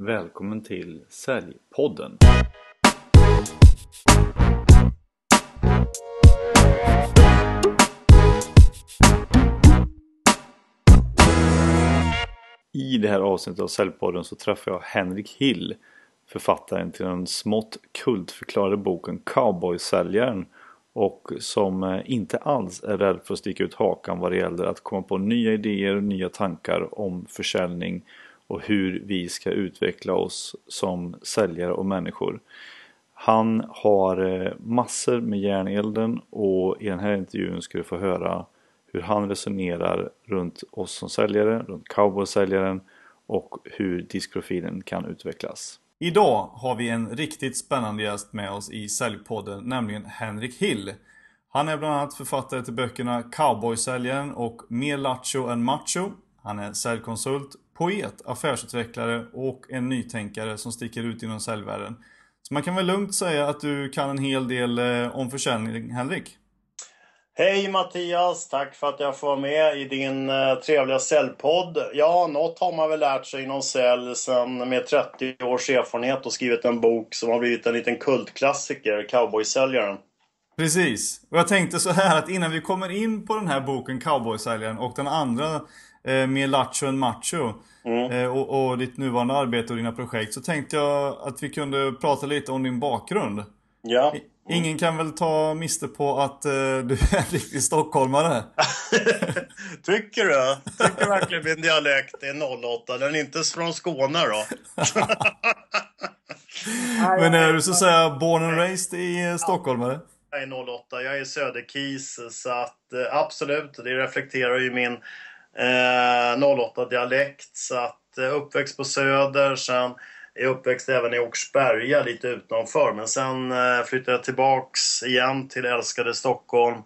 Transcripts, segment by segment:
Välkommen till Säljpodden. I det här avsnittet av Säljpodden så träffar jag Henrik Hill Författaren till den smått kultförklarade boken Cowboysäljaren och som eh, inte alls är rädd för att sticka ut hakan vad det gäller att komma på nya idéer och nya tankar om försäljning och hur vi ska utveckla oss som säljare och människor. Han har eh, massor med järnelden och i den här intervjun ska du få höra hur han resonerar runt oss som säljare, runt cowboysäljaren och hur diskprofilen kan utvecklas. Idag har vi en riktigt spännande gäst med oss i Säljpodden, nämligen Henrik Hill. Han är bland annat författare till böckerna Cowboysäljaren och Mer lattjo än macho. Han är säljkonsult, poet, affärsutvecklare och en nytänkare som sticker ut inom säljvärlden. Så man kan väl lugnt säga att du kan en hel del eh, om försäljning, Henrik? Hej Mattias! Tack för att jag får vara med i din uh, trevliga säljpodd. Ja, något har man väl lärt sig inom sälj sen med 30 års erfarenhet och skrivit en bok som har blivit en liten kultklassiker, Cowboysäljaren. Precis. Och jag tänkte så här att innan vi kommer in på den här boken Cowboysäljaren och den andra eh, Mer lattjo än macho mm. eh, och, och ditt nuvarande arbete och dina projekt så tänkte jag att vi kunde prata lite om din bakgrund. Ja. Ingen kan väl ta miste på att uh, du är en riktig stockholmare? Tycker du? Tycker verkligen min dialekt är 08? Den är inte från Skåne då? Men är du så att säga born and raised i uh, Stockholm eller? Jag är 08, jag är Söderkis så att absolut, det reflekterar ju min Eh, 08 dialekt så att eh, uppväxt på Söder sen är uppväxt även i Åkersberga lite utanför. Men sen eh, flyttade jag tillbaks igen till älskade Stockholm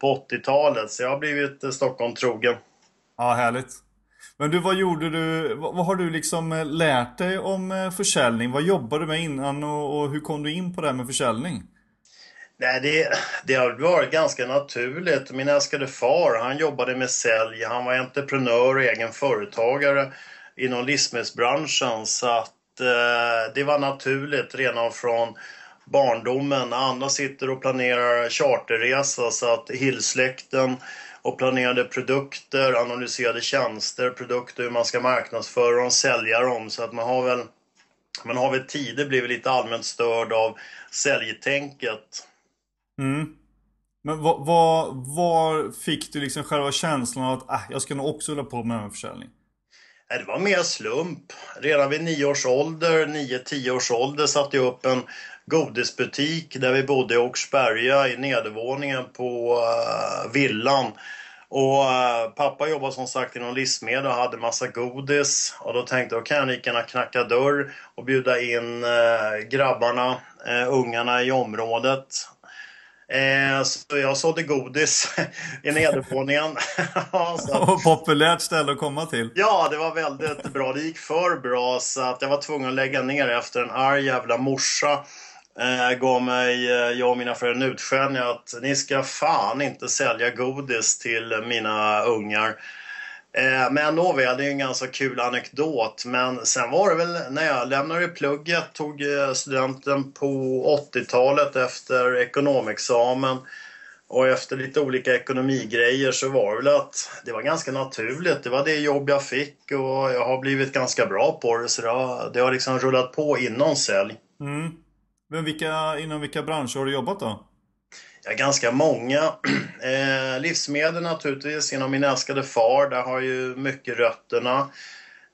på 80-talet. Så jag har blivit eh, Stockholm trogen. Ja, härligt. Men du, vad gjorde du? Vad, vad har du liksom eh, lärt dig om försäljning? Vad jobbade du med innan och, och hur kom du in på det här med försäljning? Nej, det, det har varit ganska naturligt. Min älskade far, han jobbade med sälj. Han var entreprenör och egen företagare inom livsmedelsbranschen. Så att eh, det var naturligt redan från barndomen. Andra sitter och planerar charterresa så att Hillsläkten och planerade produkter, analyserade tjänster, produkter, hur man ska marknadsföra dem, sälja dem. Så att man har väl, man har väl tidigt blivit lite allmänt störd av säljtänket. Mm. Men var, var, var, fick du liksom själva känslan av att äh, jag ska nog också hålla på med försäljning? Det var mer slump. Redan vid nio års ålder, nio, tio års ålder satte jag upp en godisbutik där vi bodde i Åkersberga i nedervåningen på uh, villan. Och uh, pappa jobbade som sagt inom livsmedel och hade massa godis. Och då tänkte jag, kan jag lika gärna knacka dörr och bjuda in uh, grabbarna, ungarna i området. Eh, så jag sålde godis i nedervåningen. Och populärt ställe att komma till. Ja, det var väldigt bra. Det gick för bra så att jag var tvungen att lägga ner efter en arg jävla morsa eh, gav mig, eh, jag och mina föräldrar en utskällning att ni ska fan inte sälja godis till mina ungar. Eh, men nåväl, det är en ganska kul anekdot. Men sen var det väl när jag lämnade plugget, tog eh, studenten på 80-talet efter ekonomexamen och efter lite olika ekonomigrejer så var det väl att det var ganska naturligt. Det var det jobb jag fick och jag har blivit ganska bra på det så det har, det har liksom rullat på inom sälj. Mm. Men vilka, inom vilka branscher har du jobbat då? Ja, ganska många. Eh, livsmedel naturligtvis, genom min älskade far. Där har ju mycket rötterna.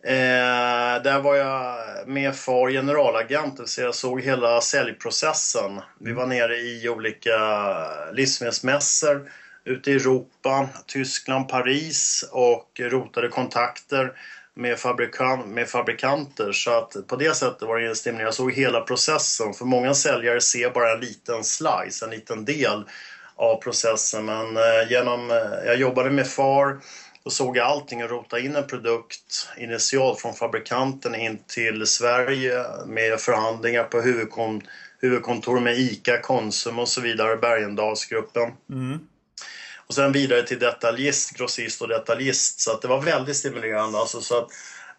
Eh, där var jag med far generalagent, så jag såg hela säljprocessen. Vi var nere i olika livsmedelsmässor ute i Europa, Tyskland, Paris och rotade kontakter med, fabrikan med fabrikanter. Så att på det sättet var det en stimulans. Jag såg hela processen. För många säljare ser bara en liten slice, en liten del av processen. Men eh, genom, eh, jag jobbade med FAR och såg allting och rota in en produkt initialt från fabrikanten in till Sverige med förhandlingar på huvudkon huvudkontor med ICA, Konsum och så vidare, Bergendalsgruppen. Mm. Och sen vidare till detaljist, grossist och detaljist. Så att det var väldigt stimulerande. Alltså, så att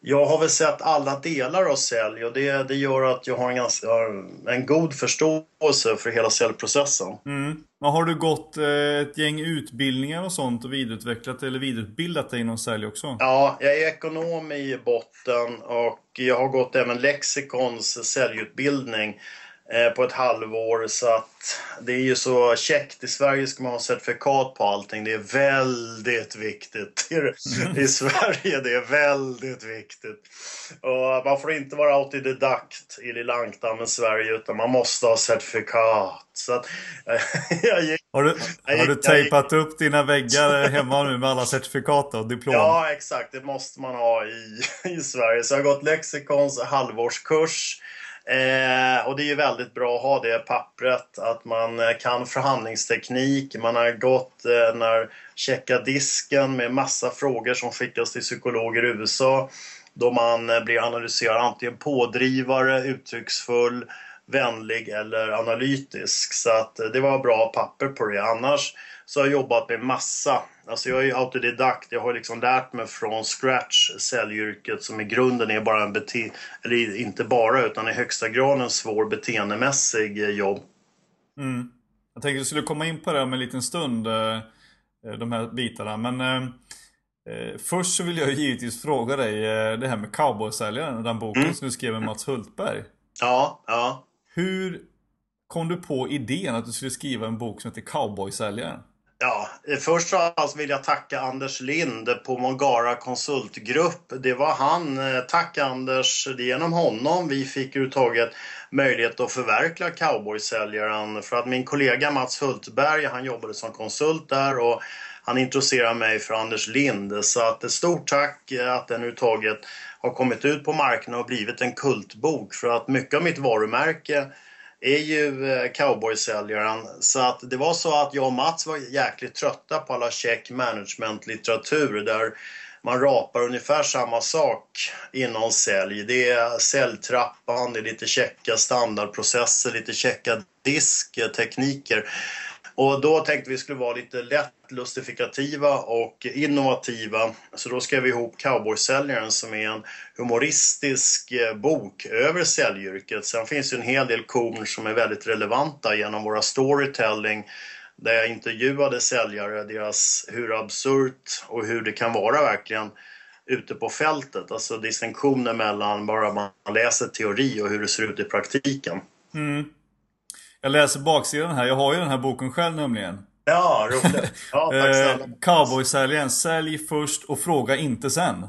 jag har väl sett alla delar av sälj och det, det gör att jag har en, ganska, en god förståelse för hela säljprocessen. Mm. Men har du gått eh, ett gäng utbildningar och sånt och vidareutvecklat eller vidareutbildat dig inom sälj också? Ja, jag är ekonom i botten och jag har gått även Lexikons säljutbildning. Eh, på ett halvår. Så att det är ju så käckt. I Sverige ska man ha certifikat på allting. Det är väldigt viktigt. I Sverige det är väldigt viktigt. Och man får inte vara autodidakt i lilla ankdammen Sverige utan man måste ha certifikat. Så att, jag gick, har du, har du tejpat gick, upp dina väggar hemma nu med alla certifikat och diplom? Ja, exakt. Det måste man ha i, i Sverige. Så jag har gått Lexikons halvårskurs. Eh, och det är ju väldigt bra att ha det pappret, att man eh, kan förhandlingsteknik, man har gått eh, när checka disken med massa frågor som skickas till psykologer i USA. Då man eh, blir analyserad antingen pådrivare, uttrycksfull, vänlig eller analytisk. Så att eh, det var bra papper på det. Annars så har jag jobbat med massa. Alltså jag är autodidakt. Jag har liksom lärt mig från scratch säljyrket som i grunden är bara en bete eller inte bara utan i högsta grad en svår beteendemässig eh, jobb. Mm. Jag tänkte att du skulle komma in på det om en liten stund, eh, eh, de här bitarna. Men eh, först så vill jag givetvis fråga dig det här med cowboysäljaren, den boken mm. som du skrev med Mats Hultberg. Ja, ja. Hur kom du på idén att du skulle skriva en bok som heter Cowboysäljaren? Ja, först av allt vill jag tacka Anders Lind på Mongara konsultgrupp. Det var han, eh, tack Anders, det är genom honom vi fick överhuvudtaget möjlighet att förverkliga cowboysäljaren. För att min kollega Mats Hultberg, han jobbade som konsult där och han introducerade mig för Anders Lind. Så att ett stort tack eh, att den överhuvudtaget har kommit ut på marknaden och blivit en kultbok. För att mycket av mitt varumärke är ju eh, cowboysäljaren. Så att det var så att jag och Mats var jäkligt trötta på alla check management-litteratur där man rapar ungefär samma sak inom sälj. Det är säljtrappan, det är lite checka standardprocesser, lite checka disktekniker. Eh, och då tänkte vi skulle vara lite lätt lustifikativa och innovativa. Så då skrev vi ihop Cowboysäljaren som är en humoristisk eh, bok över säljyrket. Sen finns det en hel del korn som är väldigt relevanta genom våra storytelling där jag intervjuade säljare, deras hur absurt och hur det kan vara verkligen ute på fältet. Alltså distinktionen mellan bara man läser teori och hur det ser ut i praktiken. Mm. Jag läser baksidan här. Jag har ju den här boken själv nämligen. Ja, roligt. Ja, tack eh, Cowboysäljaren. Sälj först och fråga inte sen.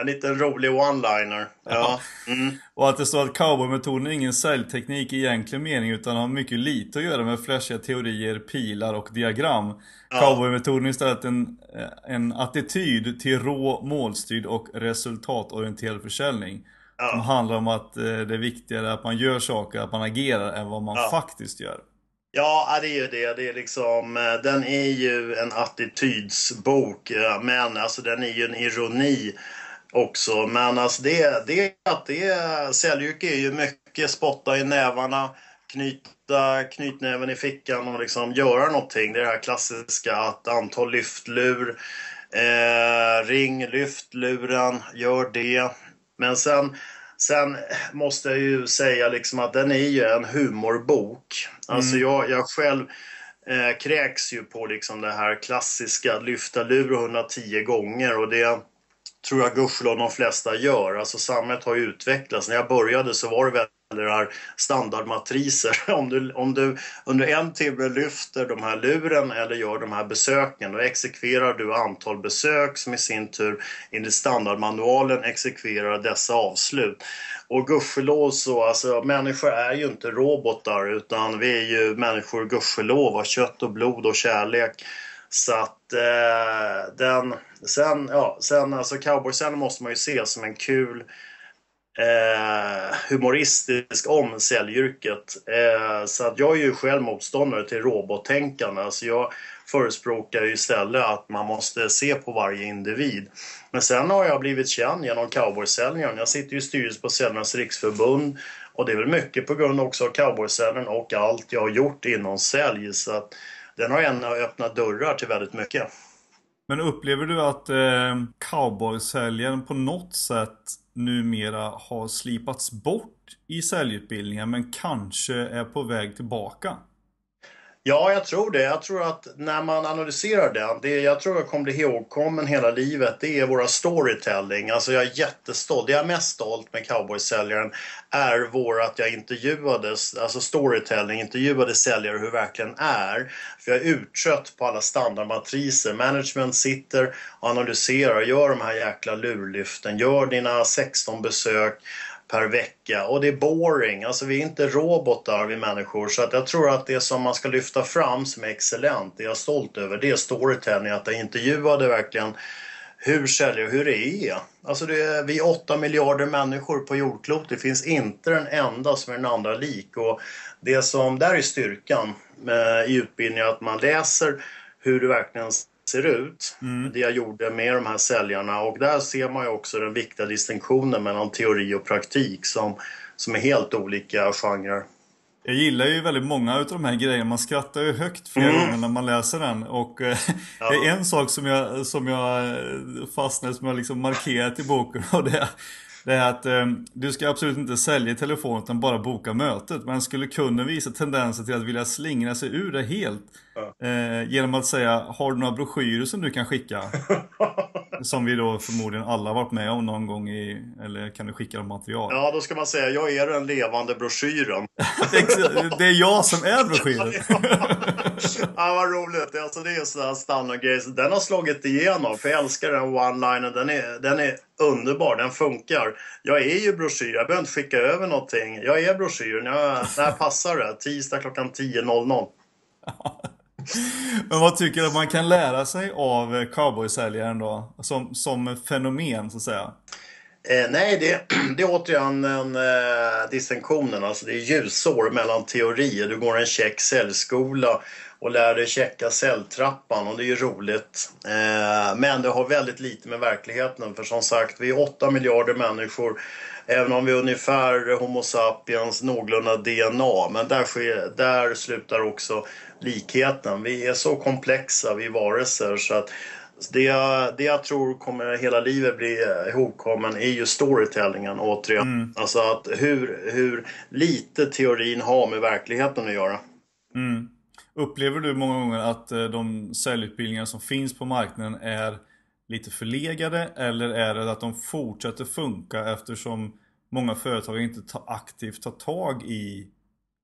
en liten rolig one-liner. Ja. Mm. Och att det står att cowboymetoden är ingen säljteknik i egentlig mening utan har mycket lite att göra med flashiga teorier, pilar och diagram. Ja. Cowboymetoden är istället en, en attityd till rå, målstyrd och resultatorienterad försäljning. Ja. Som handlar om att eh, det är viktigare att man gör saker, att man agerar än vad man ja. faktiskt gör. Ja, det är ju det. det är liksom, eh, den är ju en attitydsbok, men alltså den är ju en ironi också. Men alltså det, det, det säljyrke är ju mycket spotta i nävarna, knyta knytnäven i fickan och liksom göra någonting. Det är det här klassiska att antal lyftlur, eh, ring lyftluren, gör det. Men sen, sen måste jag ju säga liksom att den är ju en humorbok. Alltså mm. jag, jag själv eh, kräks ju på liksom det här klassiska lyfta lur 110 gånger och det tror jag gudskelov de flesta gör. Alltså samhället har ju utvecklats. När jag började så var det eller är standardmatriser. Om du, om du under en timme lyfter de här luren eller gör de här besöken då exekverar du antal besök som i sin tur enligt standardmanualen exekverar dessa avslut. Och gudskelov så, alltså människor är ju inte robotar utan vi är ju människor gudskelov av kött och blod och kärlek. Så att eh, den, sen, ja, sen alltså cowboysen måste man ju se som en kul eh, humoristisk om säljyrket. Eh, så att jag är ju själv motståndare till robottänkande. Alltså jag förespråkar ju istället att man måste se på varje individ. Men sen har jag blivit känd genom cowboysäljaren. Jag sitter ju i styrelsen på Säljarnas riksförbund och det är väl mycket på grund också av cowboysäljaren och allt jag har gjort inom sälj. Så att den har ändå öppnat dörrar till väldigt mycket. Men upplever du att eh, cowboysäljaren på något sätt numera har slipats bort i säljutbildningen men kanske är på väg tillbaka? Ja, jag tror det. Jag tror att när man analyserar den, det jag tror jag kommer bli ihågkommen hela livet, det är våra storytelling. Alltså jag är jättestolt. Det jag är mest stolt med cowboysäljaren är vår att jag intervjuades, alltså storytelling, intervjuade säljare hur det verkligen är. För jag är uttrött på alla standardmatriser. Management sitter och analyserar, gör de här jäkla lurlyften, gör dina 16 besök per vecka och det är boring. Alltså vi är inte robotar vi människor så att jag tror att det som man ska lyfta fram som är excellent, det jag är stolt över, det är storytelling. Att jag intervjuade verkligen hur säljer hur det är. Alltså det är, vi är 8 miljarder människor på jordklotet. Det finns inte en enda som är den andra lik. Och det som där är styrkan med, i utbildningen att man läser hur det verkligen ser ut. Mm. Det jag gjorde med de här säljarna och där ser man ju också den viktiga distinktionen mellan teori och praktik som, som är helt olika genrer. Jag gillar ju väldigt många av de här grejerna. Man skrattar ju högt flera mm. gånger när man läser den. Och eh, ja. det är en sak som jag, som jag fastnade, som jag liksom markerat i boken. Och det, det är att eh, du ska absolut inte sälja i telefon utan bara boka mötet. Men skulle kunden visa tendenser till att vilja slingra sig ur det helt eh, genom att säga Har du några broschyrer som du kan skicka? som vi då förmodligen alla varit med om någon gång i, eller kan du skicka dem material? Ja, då ska man säga jag är den levande broschyren. det är jag som är broschyren. ja, vad roligt. Alltså, det är en sån här standardgrej. Den har slagit igenom, för jag älskar den one-linen. Den är, den är underbar, den funkar. Jag är ju broschyr, jag behöver inte skicka över någonting. Jag är broschyren, jag, när passar det? Tisdag klockan 10.00. Men vad tycker du att man kan lära sig av cowboysäljaren då? Som, som fenomen så att säga? Eh, nej, det, det är återigen en eh, distinktionen. Alltså det är ljusår mellan teorier. Du går en check säljskola och lär dig checka säljtrappan och det är ju roligt. Eh, men det har väldigt lite med verkligheten för som sagt, vi är 8 miljarder människor. Även om vi är ungefär Homo sapiens någorlunda DNA. Men där, sker, där slutar också likheten. Vi är så komplexa, vi varelser. Så att det, det jag tror kommer hela livet bli ihågkommen är ju storytellingen återigen. Mm. Alltså att hur, hur lite teorin har med verkligheten att göra. Mm. Upplever du många gånger att eh, de säljutbildningar som finns på marknaden är lite förlegade eller är det att de fortsätter funka eftersom många företag inte ta, aktivt tar tag i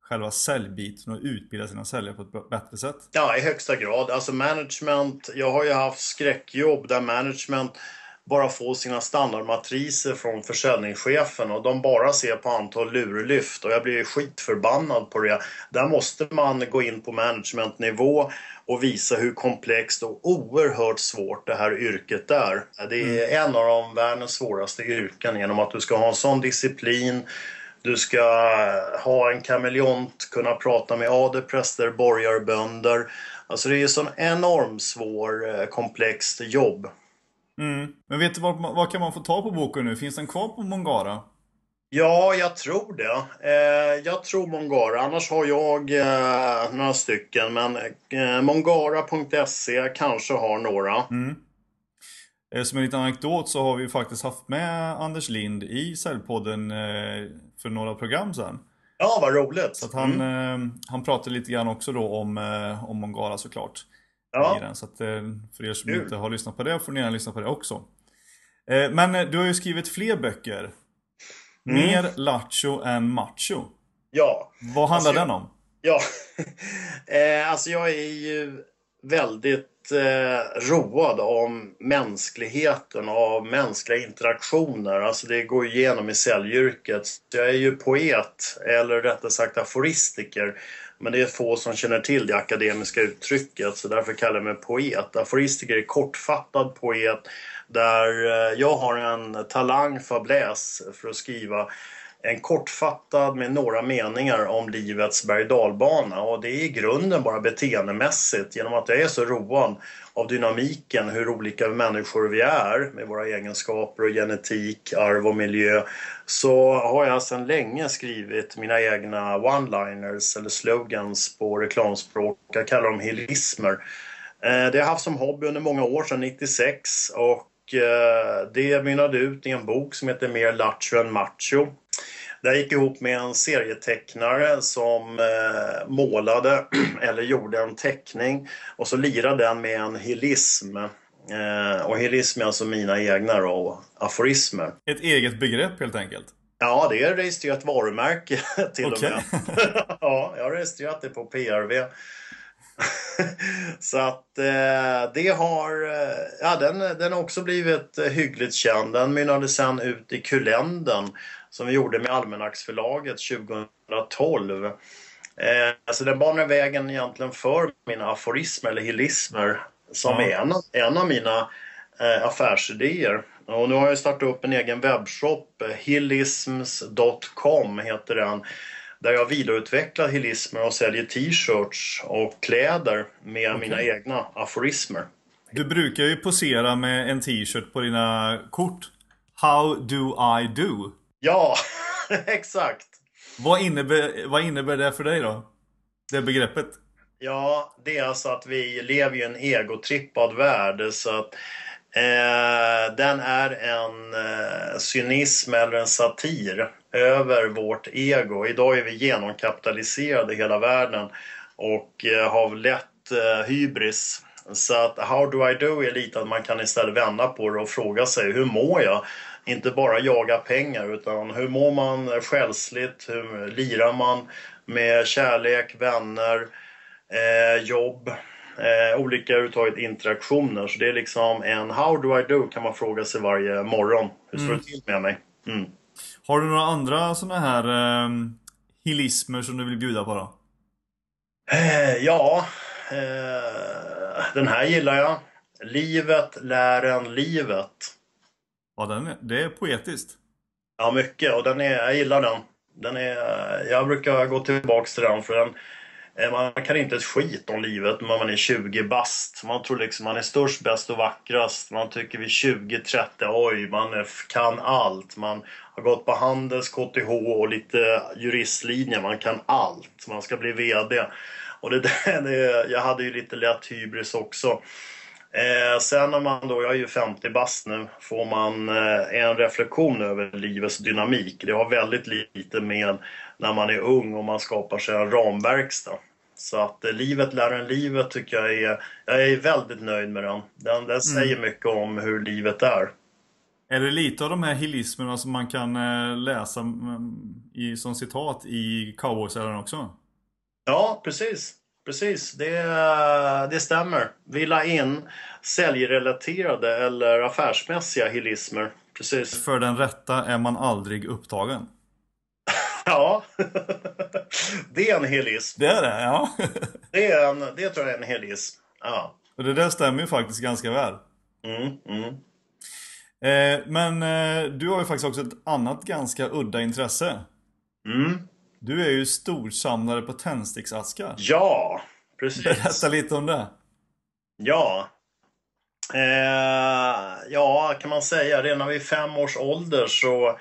själva säljbiten och utbilda sina säljare på ett bättre sätt? Ja, i högsta grad. Alltså management, jag har ju haft skräckjobb där management bara får sina standardmatriser från försäljningschefen och de bara ser på antal lurlyft och jag blir skitförbannad på det. Där måste man gå in på managementnivå och visa hur komplext och oerhört svårt det här yrket är. Det är mm. en av de världens svåraste yrken genom att du ska ha en sån disciplin du ska ha en kameleont, kunna prata med adepräster, borgare, bönder. Alltså det är ett sån enormt svår, eh, komplext jobb. Mm. Men vet du vad, vad kan man få ta på boken nu? Finns den kvar på Mongara? Ja, jag tror det. Eh, jag tror Mongara. Annars har jag eh, några stycken. Men eh, mongara.se kanske har några. Mm. Eh, som en liten anekdot så har vi faktiskt haft med Anders Lind i Säljpodden eh, för några program sedan. Ja, vad roligt! Så han, mm. han pratade lite grann också då om, om Mongara såklart. Ja. Så att, för er som Kul. inte har lyssnat på det får ni gärna lyssna på det också. Men du har ju skrivit fler böcker. Mm. Mer lattjo än macho. Ja. Vad handlar alltså, den om? Ja, eh, alltså jag är ju väldigt eh, road om mänskligheten och av mänskliga interaktioner. Alltså det går igenom i säljyrket. Jag är ju poet, eller rättare sagt aforistiker. Men det är få som känner till det akademiska uttrycket så därför kallar jag mig poet. Aforistiker är kortfattad poet där eh, jag har en talang fabläs för att skriva en kortfattad med några meningar om livets berg och det är i grunden bara beteendemässigt genom att jag är så road av dynamiken, hur olika människor vi är med våra egenskaper och genetik, arv och miljö så har jag sedan länge skrivit mina egna one-liners eller slogans på reklamspråk. Jag kallar dem helismer. Eh, det har jag haft som hobby under många år, sedan 96. Och eh, det mynnade ut i en bok som heter Mer lattjo än macho. Där gick ihop med en serietecknare som eh, målade eller gjorde en teckning och så lirade den med en hilism. Eh, och hilism är alltså mina egna då, aforismer. Ett eget begrepp helt enkelt? Ja, det är registrerat varumärke till okay. och med. ja, jag har registrerat det på PRV. så att eh, det har, eh, ja den, den har också blivit hyggligt känd. Den mynnade sen ut i Kulenden som vi gjorde med Almanacksförlaget 2012. Eh, alltså den banar vägen egentligen för mina aforismer eller hilismer som ja. är en, en av mina eh, affärsidéer. Och nu har jag startat upp en egen webbshop, hillisms.com heter den. Där jag vidareutvecklar hillismer och säljer t-shirts och kläder med okay. mina egna aforismer. Du brukar ju posera med en t-shirt på dina kort. How do I do? Ja, exakt. Vad innebär, vad innebär det för dig då? Det begreppet? Ja, det är alltså att vi lever i en egotrippad värld. Så att eh, den är en eh, cynism eller en satir över vårt ego. Idag är vi genomkapitaliserade i hela världen och eh, har lätt eh, hybris. Så att how do I do är lite att man kan istället vända på det och fråga sig hur mår jag? Inte bara jaga pengar utan hur mår man själsligt? Hur lirar man med kärlek, vänner, eh, jobb? Eh, olika överhuvudtaget interaktioner. Så det är liksom en How do I do kan man fråga sig varje morgon. Hur står mm. det till med mig? Mm. Har du några andra sådana här eh, hilismer som du vill bjuda på då? Eh, ja, eh, den här gillar jag. Livet lär en livet. Ja, den är, det är poetiskt. Ja, mycket. Och den är, jag gillar den. den är, jag brukar gå tillbaks till den för den eh, man kan inte ett skit om livet när man är 20 bast. Man tror liksom man är störst, bäst och vackrast. Man tycker vid 20-30, oj, man kan allt. Man har gått på Handels, KTH och lite juristlinje. Man kan allt. Man ska bli VD. Och det, det, jag hade ju lite lätt hybris också. Eh, sen när man då, jag är ju 50 bast nu, får man eh, en reflektion över livets dynamik. Det har väldigt lite med när man är ung och man skapar sig en ramverkstad. Så att eh, livet lär en livet tycker jag är, jag är väldigt nöjd med den. Den, den säger mm. mycket om hur livet är. Är det lite av de här hilismerna som man kan eh, läsa mm, i, som citat i cowboysällen också? Ja, precis. Precis, det, det stämmer. Vi la in säljrelaterade eller affärsmässiga hilismer. Precis. För den rätta är man aldrig upptagen. ja, det är en hilism. Det är det, ja. det, är en, det tror jag är en hilism. Ja. Och det där stämmer ju faktiskt ganska väl. Mm, mm. Eh, men eh, du har ju faktiskt också ett annat ganska udda intresse. Mm. Du är ju storsamlare på tändsticksaskar. Ja, precis. Berätta lite om det. Ja. Eh, ja, kan man säga. Redan vid fem års ålder så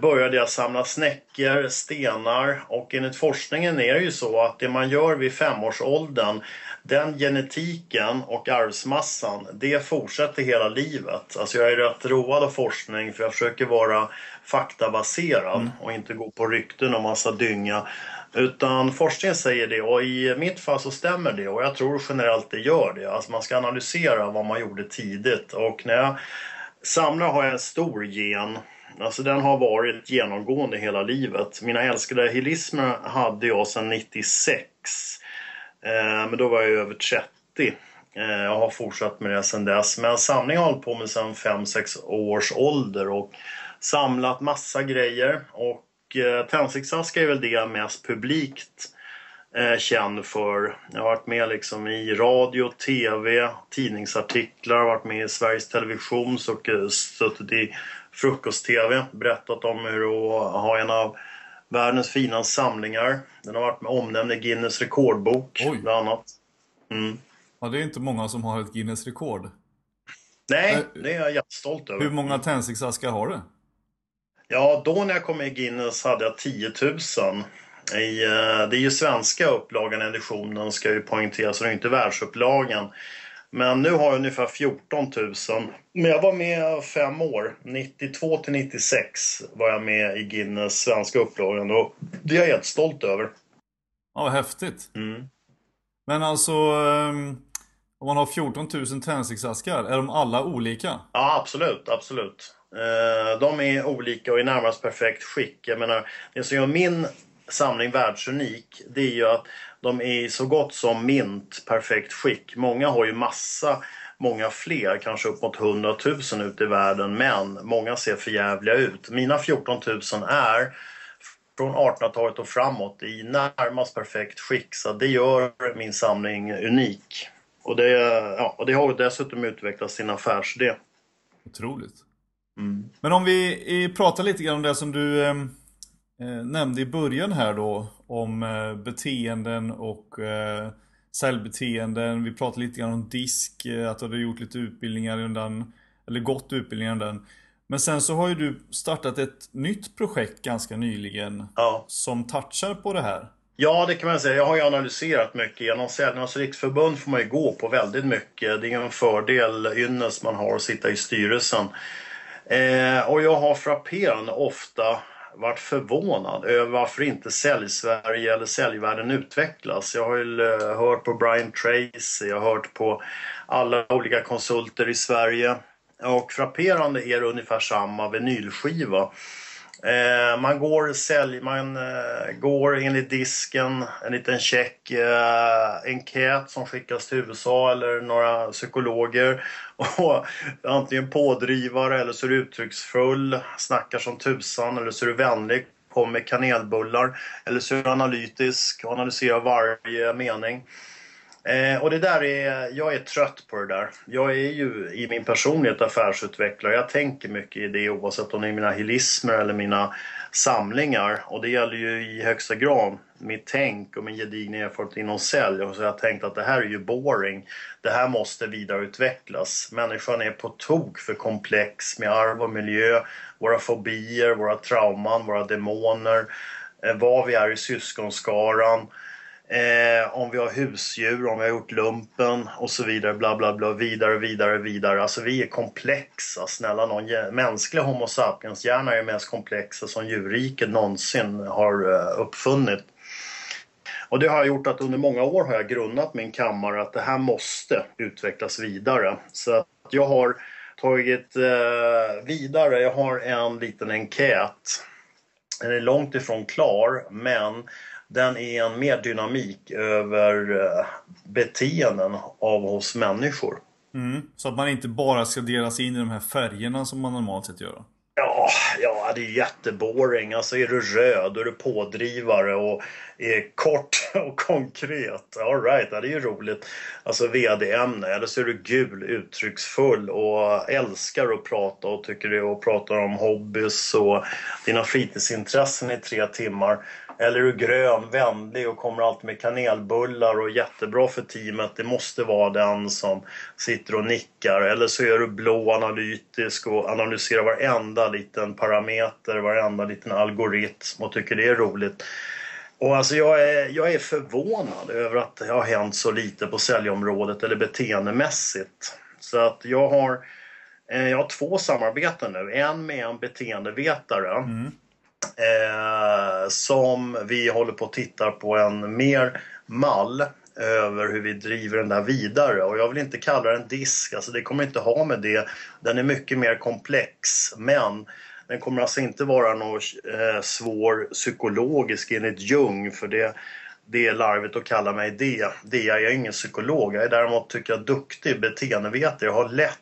började jag samla snäckor, stenar och enligt forskningen är det ju så att det man gör vid femårsåldern den genetiken och arvsmassan, det fortsätter hela livet. Alltså jag är rätt road av forskning för jag försöker vara faktabaserad mm. och inte gå på rykten och massa dynga. Utan forskningen säger det och i mitt fall så stämmer det och jag tror generellt det gör det. Alltså man ska analysera vad man gjorde tidigt och när jag samlar har jag en stor gen Alltså den har varit genomgående hela livet. Mina älskade hilismer hade jag sedan 96. Eh, men då var jag över 30. Eh, jag har fortsatt med det sedan dess. Men samling har jag hållit på med sedan 5-6 års ålder och samlat massa grejer. Och eh, tändsticksaskar är väl det jag mest publikt eh, känd för. Jag har varit med liksom i radio, TV, tidningsartiklar, varit med i Sveriges Television och eh, suttit i frukost-TV. Berättat om hur att ha en av världens finaste samlingar. Den har varit omnämnd i Guinness rekordbok Oj. bland annat. Mm. Ja, det är inte många som har ett Guinness rekord. Nej, äh, det är jag jättestolt över. Hur många tändsticksaskar har du? Ja, då när jag kom med i Guinness hade jag 10 000. I, eh, det är ju svenska upplagan editionen ska ju poängteras, och det är inte världsupplagan. Men nu har jag ungefär 14 000. Men jag var med fem år. 92 till 96 var jag med i Guinness svenska upplagan och det är jag helt stolt över. Ja, vad häftigt. Mm. Men alltså, ehm, om man har 14 000 tändsticksaskar, är de alla olika? Ja, absolut, absolut. Eh, de är olika och i närmast perfekt skick. Jag menar, det som gör min samling världsunik, det är ju att de är i så gott som mint perfekt skick. Många har ju massa, många fler, kanske upp mot 100 000 ute i världen, men många ser förjävliga ut. Mina 14 000 är från 1800-talet och framåt i närmast perfekt skick, så det gör min samling unik. Och det, ja, och det har dessutom utvecklats sin affärsidé. Otroligt. Mm. Men om vi pratar lite grann om det som du ehm, eh, nämnde i början här då om eh, beteenden och eh, säljbeteenden. Vi pratade lite grann om disk, eh, att du hade gjort lite utbildningar undan, eller gått utbildningar den. Men sen så har ju du startat ett nytt projekt ganska nyligen Ja. som touchar på det här. Ja, det kan man säga. Jag har ju analyserat mycket. Genom Säljarnas riksförbund får man ju gå på väldigt mycket. Det är en fördel, ynnest man har att sitta i styrelsen. Eh, och jag har frapperande ofta varit förvånad över varför inte Sälj-Sverige eller säljvärlden utvecklas. Jag har ju eh, hört på Brian Tracy, jag har hört på alla olika konsulter i Sverige. Och frapperande är det ungefär samma vinylskiva. Eh, man går sälj, man eh, går enligt disken, en liten check, eh, enkät som skickas till USA eller några psykologer. Och antingen pådrivare eller så är du uttrycksfull, snackar som tusan eller så är du vänlig, kommer med kanelbullar. Eller så är du analytisk och analyserar varje mening. Eh, och det där är, jag är trött på det där. Jag är ju i min personlighet affärsutvecklare. Jag tänker mycket i det oavsett om det är mina hilismer eller mina samlingar. Och det gäller ju i högsta grad mitt tänk och min gedigna erfarenhet inom sälj. Och så har jag tänkt att det här är ju boring. Det här måste vidareutvecklas. Människan är på tok för komplex med arv och miljö, våra fobier, våra trauman, våra demoner, eh, vad vi är i syskonskaran. Eh, om vi har husdjur, om vi har gjort lumpen och så vidare. Bla, bla, bla. Vidare, vidare, vidare. Alltså vi är komplexa. Snälla någon. Mänskliga Homo sapiens hjärna är mest komplexa som djurriket någonsin har eh, uppfunnit. Och det har gjort att under många år har jag grunnat min kammare att det här måste utvecklas vidare. Så att jag har tagit eh, vidare, jag har en liten enkät. Den är långt ifrån klar men den är en mer dynamik över eh, beteenden av oss människor. Mm. Så att man inte bara ska delas in i de här färgerna som man normalt sett gör. Ja, ja, det är jätteboring. Alltså är du röd, då är du pådrivare och är kort och konkret. All right, ja, det är ju roligt. Alltså VD-ämne. Eller så är du gul, uttrycksfull och älskar att prata och tycker det och pratar om hobbys och dina fritidsintressen i tre timmar. Eller är du grön, vänlig och kommer alltid med kanelbullar och jättebra för teamet. Det måste vara den som sitter och nickar. Eller så är du blå, analytisk och analyserar varenda liten parameter, varenda liten algoritm och tycker det är roligt. Och alltså jag är, jag är förvånad över att det har hänt så lite på säljområdet eller beteendemässigt. Så att jag har, eh, jag har två samarbeten nu. En med en beteendevetare Mm eh, som vi håller på att titta på en mer mall över hur vi driver den där vidare. Och jag vill inte kalla den disk, alltså det kommer inte ha med det. Den är mycket mer komplex. Men den kommer alltså inte vara någon eh, svår psykologisk enligt Jung. För det, det är larvigt att kalla mig det. det är jag, är ingen psykolog. Jag är däremot tycker jag duktig beteendevetare. Jag har lätt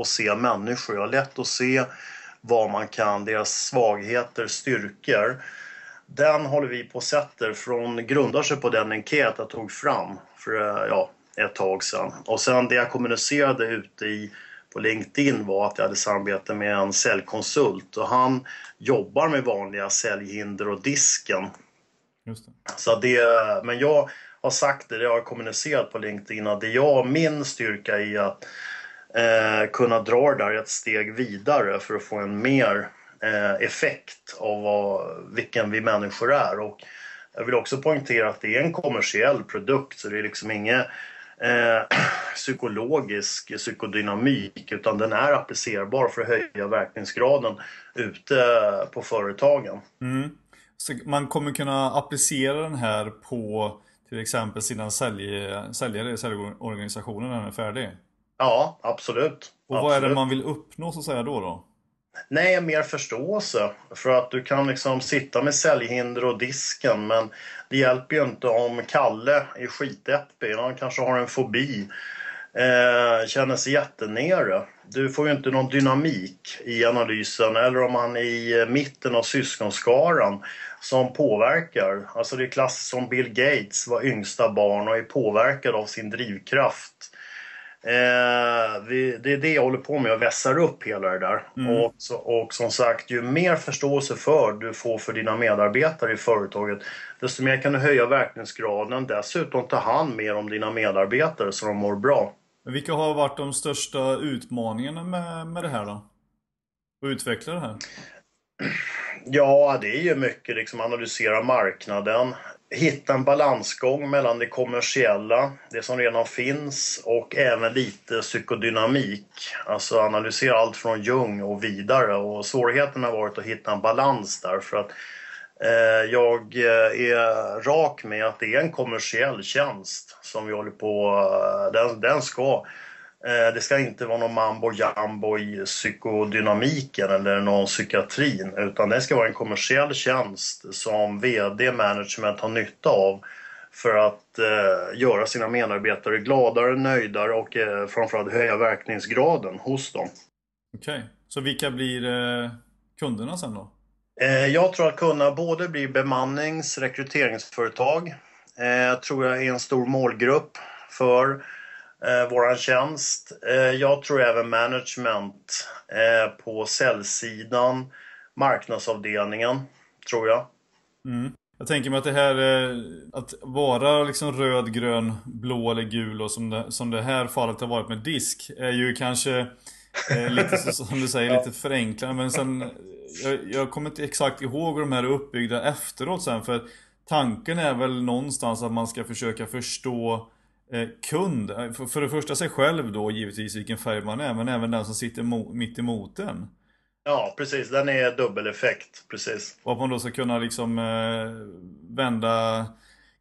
att se människor. Jag har lätt att se vad man kan, deras svagheter, styrkor. Den håller vi på och sätter från, grundar sig på den enkät jag tog fram för eh, ja, ett tag sedan. Och sen det jag kommunicerade ute i, på LinkedIn var att jag hade samarbete med en säljkonsult och han jobbar med vanliga säljhinder och disken. Just det. Så det, men jag har sagt det, det har jag kommunicerat på LinkedIn, att det jag, min styrka i att eh, kunna dra det där ett steg vidare för att få en mer eh, effekt av vad, vilken vi människor är. Och jag vill också poängtera att det är en kommersiell produkt så det är liksom inget eh, psykologisk psykodynamik utan den är applicerbar för att höja verkningsgraden ute på företagen. Mm. Så man kommer kunna applicera den här på till exempel sina sälj, säljare, säljorganisationen när den är färdig? Ja, absolut. Och vad absolut. är det man vill uppnå så att säga då? då? Nej, mer förståelse. För att du kan liksom sitta med säljhinder och disken men det hjälper ju inte om Kalle är skitdeppig. Han kanske har en fobi. Eh, känner sig jättenere. Du får ju inte någon dynamik i analysen eller om han är i mitten av syskonskaran som påverkar. Alltså det är klassiskt som Bill Gates var yngsta barn och är påverkad av sin drivkraft. Eh, vi, det är det jag håller på med, jag vässar upp hela det där. Mm. Och, och som sagt, ju mer förståelse för du får för dina medarbetare i företaget, desto mer kan du höja verkningsgraden. Dessutom ta hand mer om dina medarbetare så de mår bra. Men vilka har varit de största utmaningarna med, med det här då? Att utveckla det här? Ja, det är ju mycket liksom analysera marknaden, hitta en balansgång mellan det kommersiella, det som redan finns och även lite psykodynamik. Alltså analysera allt från Jung och vidare och svårigheten har varit att hitta en balans där för att eh, jag eh, är rak med att det är en kommersiell tjänst som vi håller på, eh, den, den ska det ska inte vara någon mambo jambo i psykodynamiken eller någon psykiatrin utan det ska vara en kommersiell tjänst som VD management har nytta av för att eh, göra sina medarbetare gladare, nöjdare och eh, framförallt höja verkningsgraden hos dem. Okej, okay. så vilka blir eh, kunderna sen då? Eh, jag tror att kunderna både blir bemannings rekryteringsföretag eh, tror jag är en stor målgrupp för eh, våran tjänst. Eh, jag tror även management eh, på säljsidan, marknadsavdelningen, tror jag. Mm. Jag tänker mig att det här, eh, att vara liksom röd, grön, blå eller gul och som det, som det här fallet har varit med disk är ju kanske eh, lite som du säger, lite förenklande. Men sen, jag, jag kommer inte exakt ihåg hur de här är uppbyggda efteråt sen. För tanken är väl någonstans att man ska försöka förstå kund, eh, för, det första sig själv då givetvis vilken färg man är, men även den som sitter mitt emot den. Ja, precis. Den är dubbeleffekt, precis. Och att man då ska kunna liksom eh, vända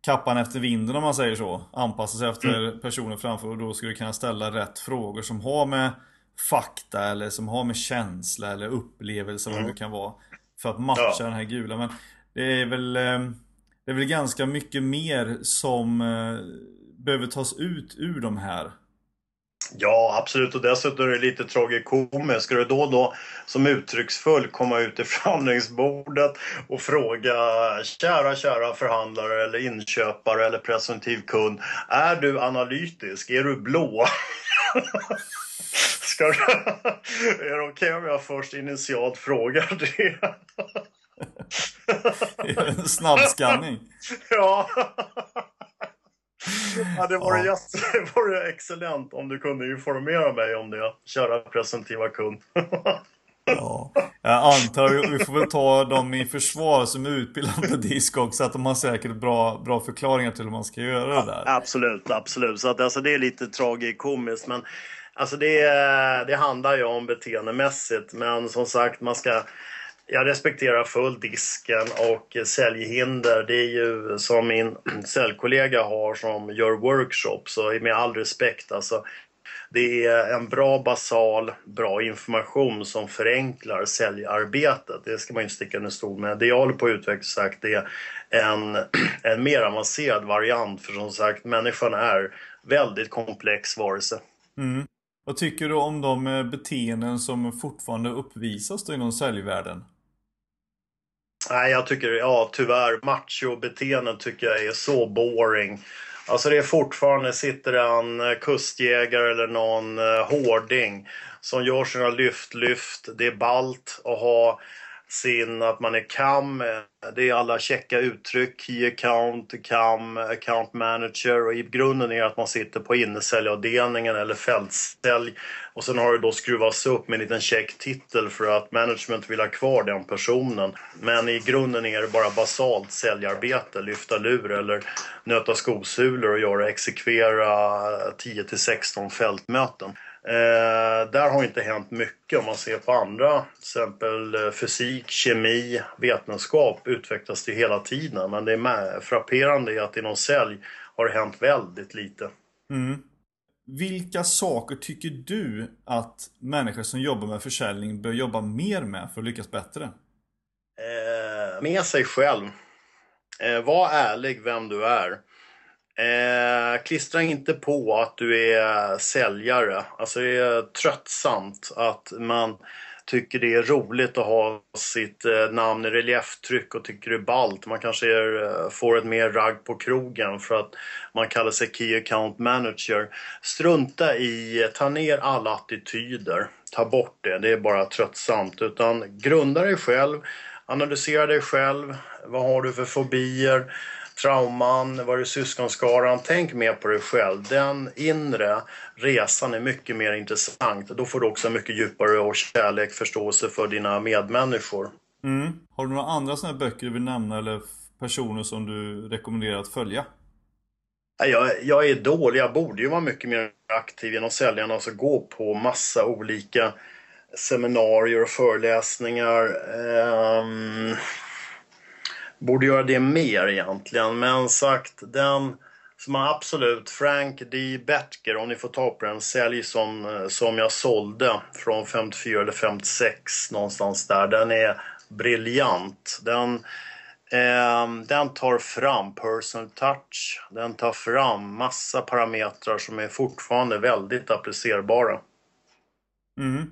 kappan efter vinden om man säger så. Anpassa sig efter mm. personen framför och då ska du kunna ställa rätt frågor som har med fakta eller som har med känsla eller upplevelse mm. vad det kan vara. För att matcha ja. den här gula. Men det är väl, eh, det är väl ganska mycket mer som eh, behöver tas ut ur de här? Ja, absolut. Och dessutom är det lite tragikomiskt. Ska du då och då som uttrycksfull komma ut i förhandlingsbordet och fråga kära, kära förhandlare eller inköpare eller presumtiv kund. Är du analytisk? Är du blå? Ska du... är det okej okay om jag först initialt frågar det? en snabbskanning. ja. Ja, det vore, ja. det vore excellent om du kunde informera mig om det, kära presumtiva kund. ja, jag antar, vi får väl ta dem i försvar som är utbildade på disk också, att de har säkert bra, bra förklaringar till hur man ska göra det där. Absolut, absolut. Så att, alltså, det är lite tragikomiskt, men alltså, det, det handlar ju om beteendemässigt, men som sagt, man ska jag respekterar full disken och säljhinder det är ju som min säljkollega har som gör workshops så med all respekt alltså det är en bra basal, bra information som förenklar säljarbetet. Det ska man inte sticka under stol med. Det jag håller på att utveckla sagt är en, en mer avancerad variant för som sagt människan är väldigt komplex varelse. Mm. Vad tycker du om de eh, beteenden som fortfarande uppvisas då inom säljvärlden? Nej, jag tycker, ja tyvärr, macho-beteenden tycker jag är så boring. Alltså det är fortfarande, sitter en eh, kustjägare eller någon eh, hårding som gör sina lyft-lyft. Det är balt att ha sin, att man är CAM, det är alla checka uttryck, Key Account, CAM, Account Manager. Och i grunden är att man sitter på innesäljavdelningen eller fältsälj. Och sen har det då skruvats upp med en liten check titel för att management vill ha kvar den personen. Men i grunden är det bara basalt säljarbete, lyfta lur eller nöta skosulor och göra exekvera 10 till 16 fältmöten. Eh, där har inte hänt mycket om man ser på andra, till exempel eh, fysik, kemi, vetenskap utvecklas det hela tiden. Men det är frapperande att inom sälj har det hänt väldigt lite. Mm. Vilka saker tycker du att människor som jobbar med försäljning bör jobba mer med för att lyckas bättre? Eh, med sig själv. Eh, var ärlig vem du är. Eh, klistra inte på att du är säljare. Alltså det är tröttsamt att man tycker det är roligt att ha sitt eh, namn i relieftryck och tycker det är ballt. Man kanske är, eh, får ett mer ragg på krogen för att man kallar sig Key Account Manager. Strunta i, eh, ta ner alla attityder. Ta bort det, det är bara tröttsamt. Utan grunda dig själv, analysera dig själv. Vad har du för fobier? Trauman, var är syskonskaran? Tänk mer på dig själv. Den inre resan är mycket mer intressant. Då får du också mycket djupare och kärlek, förståelse för dina medmänniskor. Mm. Har du några andra sådana böcker du vill nämna eller personer som du rekommenderar att följa? Jag, jag är dålig. Jag borde ju vara mycket mer aktiv genom säljarna. Alltså gå på massa olika seminarier och föreläsningar. Um borde göra det mer egentligen. Men sagt, den som har absolut, Frank D. Betker, om ni får ta på den, sälj som, eh, som jag sålde från 54 eller 56 någonstans där. Den är briljant. Den, eh, den tar fram personal touch. Den tar fram massa parametrar som är fortfarande väldigt applicerbara. Mm.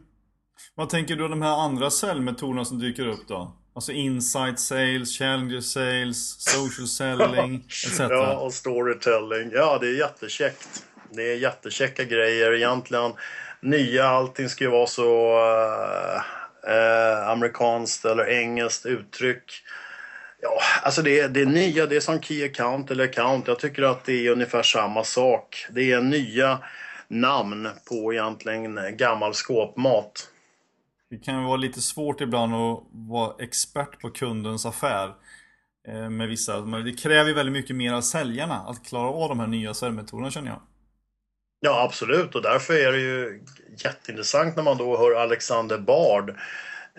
Vad tänker du om de här andra säljmetoderna som dyker upp då? Alltså insight sales, challenger sales, social selling etc. ja, och storytelling. Ja, det är jättekäckt. Det är jättekäcka grejer egentligen. Nya, allting ska ju vara så äh, äh, amerikanskt eller engelskt uttryck. Ja, alltså det, det är nya, det är som Key Account eller Account. Jag tycker att det är ungefär samma sak. Det är nya namn på egentligen gammal skåpmat. Det kan vara lite svårt ibland att vara expert på kundens affär eh, med vissa. Men det kräver väldigt mycket mer av säljarna att klara av de här nya säljmetoderna känner jag. Ja absolut och därför är det ju jätteintressant när man då hör Alexander Bard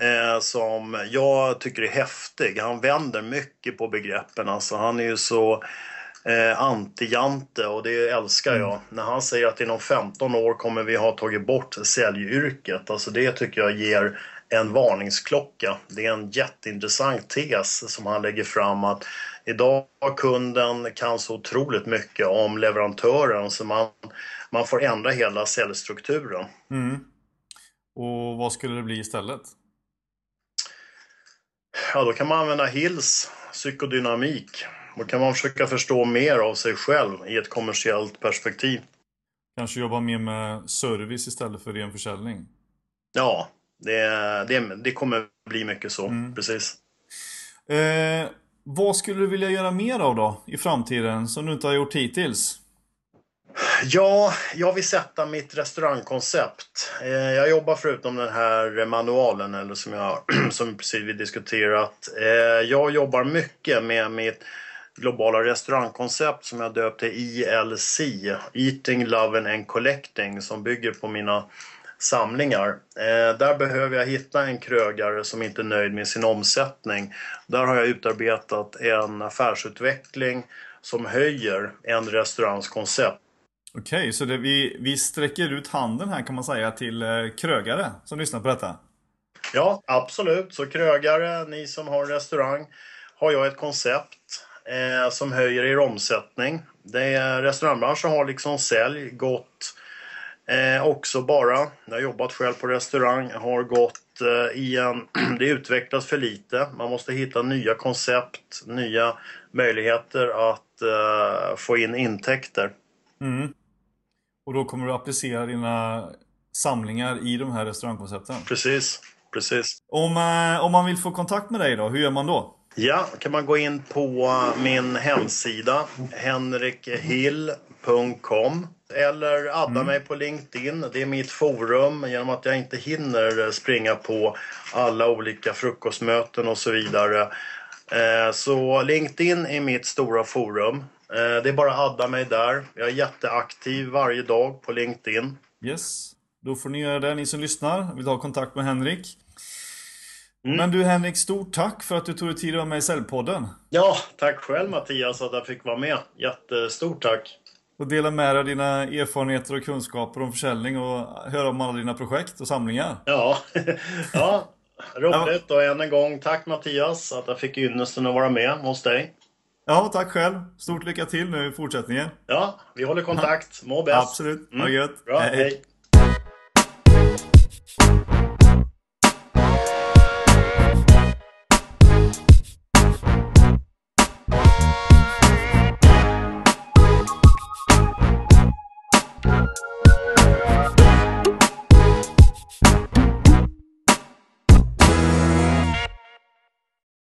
eh, som jag tycker är häftig. Han vänder mycket på begreppen. Alltså, han är ju så eh, anti-Jante och det älskar jag. Mm. När han säger att inom 15 år kommer vi ha tagit bort säljyrket. Alltså det tycker jag ger en varningsklocka. Det är en jätteintressant tes som han lägger fram att idag kunden kan så otroligt mycket om leverantören så man, man får ändra hela säljstrukturen. Mm. Och vad skulle det bli istället? Ja, då kan man använda HILS, psykodynamik. Då kan man försöka förstå mer av sig själv i ett kommersiellt perspektiv. Kanske jobba mer med service istället för ren försäljning? Ja, det, det, det kommer bli mycket så, mm. precis. Eh, vad skulle du vilja göra mer av då i framtiden som du inte har gjort hittills? Ja, jag vill sätta mitt restaurangkoncept. Eh, jag jobbar förutom den här manualen eller som, jag, som precis vi diskuterat. Eh, jag jobbar mycket med mitt globala restaurangkoncept som jag döpt till ILC, Eating, Loving and Collecting, som bygger på mina samlingar. Eh, där behöver jag hitta en krögare som inte är nöjd med sin omsättning. Där har jag utarbetat en affärsutveckling som höjer en restaurangs koncept. Okej, okay, så det, vi, vi sträcker ut handen här kan man säga till eh, krögare som lyssnar på detta? Ja, absolut. Så krögare, ni som har restaurang, har jag ett koncept eh, som höjer er omsättning. Det är, restaurangbranschen har liksom sälj gått eh, också bara, jag har jobbat själv på restaurang, har gått eh, i en, det utvecklas för lite. Man måste hitta nya koncept, nya möjligheter att eh, få in intäkter. Mm. Och då kommer du applicera dina samlingar i de här restaurangkoncepten? Precis. precis. Om, eh, om man vill få kontakt med dig då, hur gör man då? Ja, kan man gå in på min hemsida henrikhill.com eller adda mig på LinkedIn. Det är mitt forum genom att jag inte hinner springa på alla olika frukostmöten och så vidare. Eh, Så LinkedIn är mitt stora forum. Eh, Det är bara att adda mig där. Jag är jätteaktiv varje dag på LinkedIn. Yes, då får ni göra det ni som lyssnar. Vill ha kontakt med Henrik. Mm. Men du Henrik, stort tack för att du tog dig tid att vara med i Säljpodden. Ja, tack själv Mattias att jag fick vara med. Jättestort tack. Och dela med dig av dina erfarenheter och kunskaper om försäljning och höra om alla dina projekt och samlingar. Ja, ja roligt. Och än en gång tack Mattias att jag fick ynnesten att vara med hos dig. Ja, tack själv. Stort lycka till nu i fortsättningen. Ja, vi håller kontakt. Må bäst. Absolut. Ha det gött. Bra, hej.